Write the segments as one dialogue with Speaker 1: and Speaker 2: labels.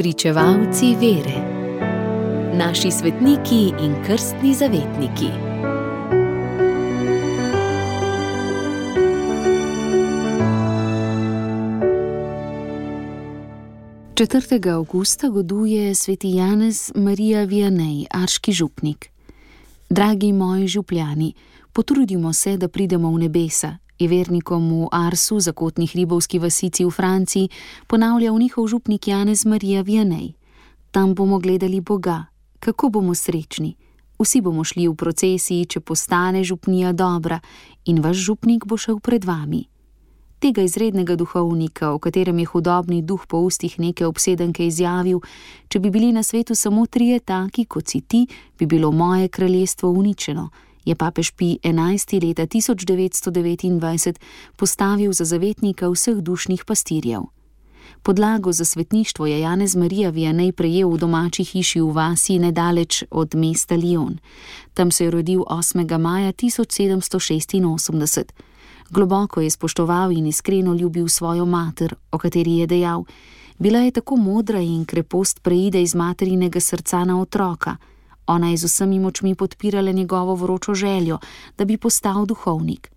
Speaker 1: Pričevalci vere, naši svetniki in krstni zavetniki. Četrtega avgusta goduje sveti Janez Marija Vijanej, arški župnik. Dragi moji župljani, potrudimo se, da pridemo v nebesa, je vernikom v Arsu, zakotnih ribovski vasici v Franciji, ponavljal njihov župnik Janez Marija Vijanej. Tam bomo gledali Boga, kako bomo srečni. Vsi bomo šli v procesiji, če postane župnija dobra in vaš župnik bo šel pred vami. Tega izrednega duhovnika, o katerem je hudobni duh po ustih neke obsedenke izjavil: Če bi bili na svetu samo trije taki, kot si ti, bi bilo moje kraljestvo uničeno je papež Pi XI. leta 1929 postavil za zavetnika vseh dušnih pastirjev. Podlago za svetništvo je Janez Marija Vijanej prejel v domači hiši v vasi nedaleč od mesta Lyon. Tam se je rodil 8. maja 1786. Globoko je spoštoval in iskreno ljubil svojo mater, o kateri je dejal: Bila je tako modra in krepost preide iz materinega srca na otroka. Ona je z vsemi močmi podpirala njegovo vročo željo, da bi postal duhovnik.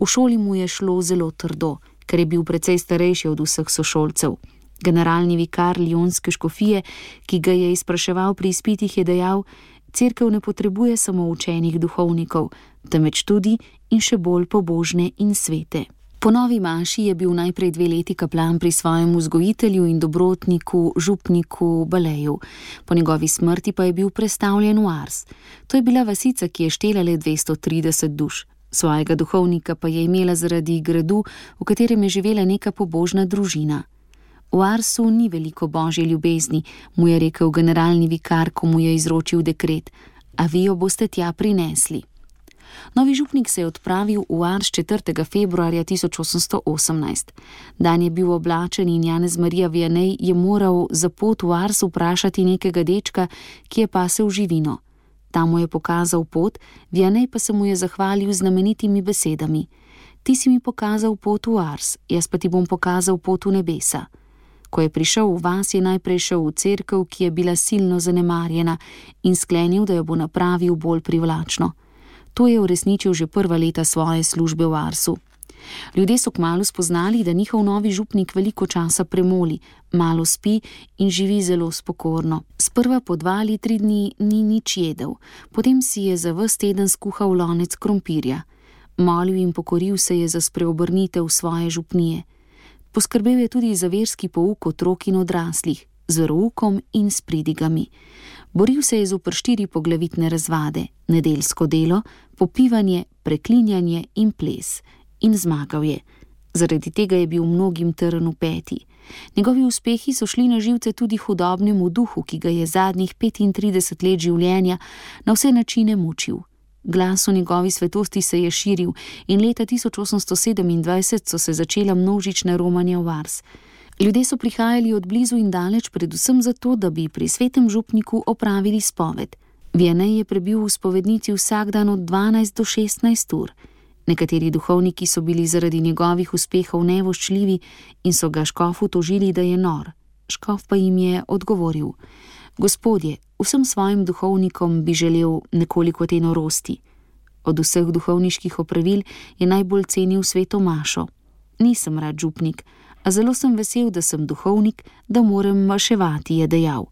Speaker 1: V šoli mu je šlo zelo trdo, ker je bil precej starejši od vseh sošolcev. Generalni vikar Ljonske škofije, ki ga je izpraševal pri izpitih, je dejal: Cerkev ne potrebuje samo učenih duhovnikov, temveč tudi in še bolj pobožne in svete. Po novi maši je bil najprej dve leti kaplan pri svojem vzgojitelju in dobrotniku, župniku Baleju, po njegovi smrti pa je bil prestavljen v Ars. To je bila vasica, ki je štela le 230 duš. Svojega duhovnika pa je imela zaradi gradu, v katerem je živela neka pobožna družina. V Arsu ni veliko božje ljubezni, mu je rekel generalni vikar, ko mu je izročil dekret, a vi jo boste tja prinesli. Novi župnik se je odpravil v Ars 4. februarja 1818. Dan je bil oblačen in Janez Marija Vijanej je moral za pot v Ars vprašati nekega dečka, ki je pasel živino. Tam mu je pokazal pot, Vijanej pa se mu je zahvalil znamenitimi besedami: Ti si mi pokazal pot v Ars, jaz pa ti bom pokazal pot v nebesa. Ko je prišel v vas, je najprej šel v cerkev, ki je bila silno zanemarjena, in sklenil, da jo bo napravil bolj privlačno. To je uresničil že prva leta svoje službe v Arsu. Ljudje so kmalo spoznali, da njihov novi župnik veliko časa premoli, malo spi in živi zelo spokorno. Sprva po dva ali tri dni ni nič jedel, potem si je za vse teden skuhal lonec krompirja. Molil in pokoril se je za spreobrnitev svoje župnije. Poskrbel je tudi za verski pouk otrok in odraslih, z rokom in s pridigami. Boril se je zoper štiri poglavitne razvade: nedeljsko delo, popivanje, preklinjanje in ples, in zmagal je. Zaradi tega je bil mnogim trn v peti. Njegovi uspehi so šli na živce tudi hudobnemu duhu, ki ga je zadnjih 35 let življenja na vse načine mučil. Glas o njegovi svetosti se je širil in leta 1827 so se začela množična romanja v Vars. Ljudje so prihajali od blizu in daleč, predvsem zato, da bi pri svetem župniku opravili spoved. Vienej je prebil v spovednici vsak dan od 12 do 16 ur. Nekateri duhovniki so bili zaradi njegovih uspehov nevoščljivi in so ga škofu tožili, da je nor. Škof pa jim je odgovoril: Gospodje, vsem svojim duhovnikom bi želel nekoliko te norosti. Od vseh duhovniških opravil je najbolj cenil sveto Mašo. Nisem rad župnik, a zelo sem vesel, da sem duhovnik, da moram maševati, je dejal.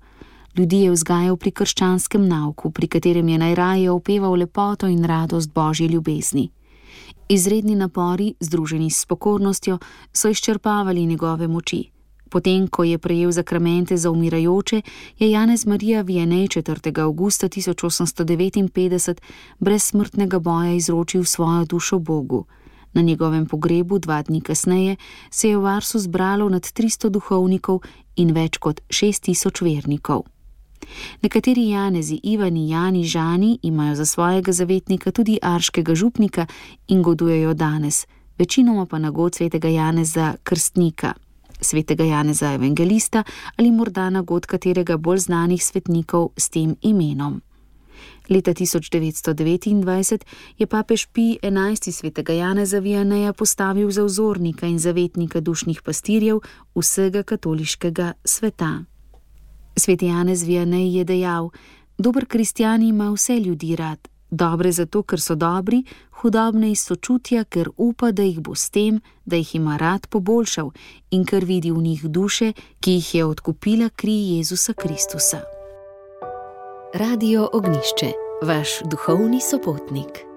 Speaker 1: Ljudi je vzgajal pri krščanskem nauku, pri katerem je najraje opeval lepoto in radost božje ljubezni. Izredni napori, združeni s pokornostjo, so izčrpavali njegove moči. Potem, ko je prejel zakramente za umirajoče, je Janez Marija Vijanej 4. augusta 1859 brez smrtnega boja izročil svojo dušo Bogu. Na njegovem pogrebu dva dni kasneje se je v Varsu zbralo nad 300 duhovnikov in več kot 6000 vernikov. Nekateri Janezi, Ivani, Jani, Žani imajo za svojega zavetnika tudi arškega župnika in godujejo danes, večinoma pa na god svetega Janeza Krstnika, svetega Janeza Evangelista ali morda na god katerega bolj znanih svetnikov s tem imenom. Leta 1929 je papež Pi XI. svetega Janeza Vijaneja postavil za vzornika in zavetnika dušnih pastirjev vsega katoliškega sveta. Sveti Janez Vijanej je dejal: Dober kristjan ima vse ljudi rad, dobre zato, ker so dobri, hudobne iz sočutja, ker upa, da jih bo s tem, da jih ima rad, poboljšal in ker vidi v njih duše, ki jih je odkupila kri Jezusa Kristusa.
Speaker 2: Radio Ognišče, vaš duhovni sopotnik.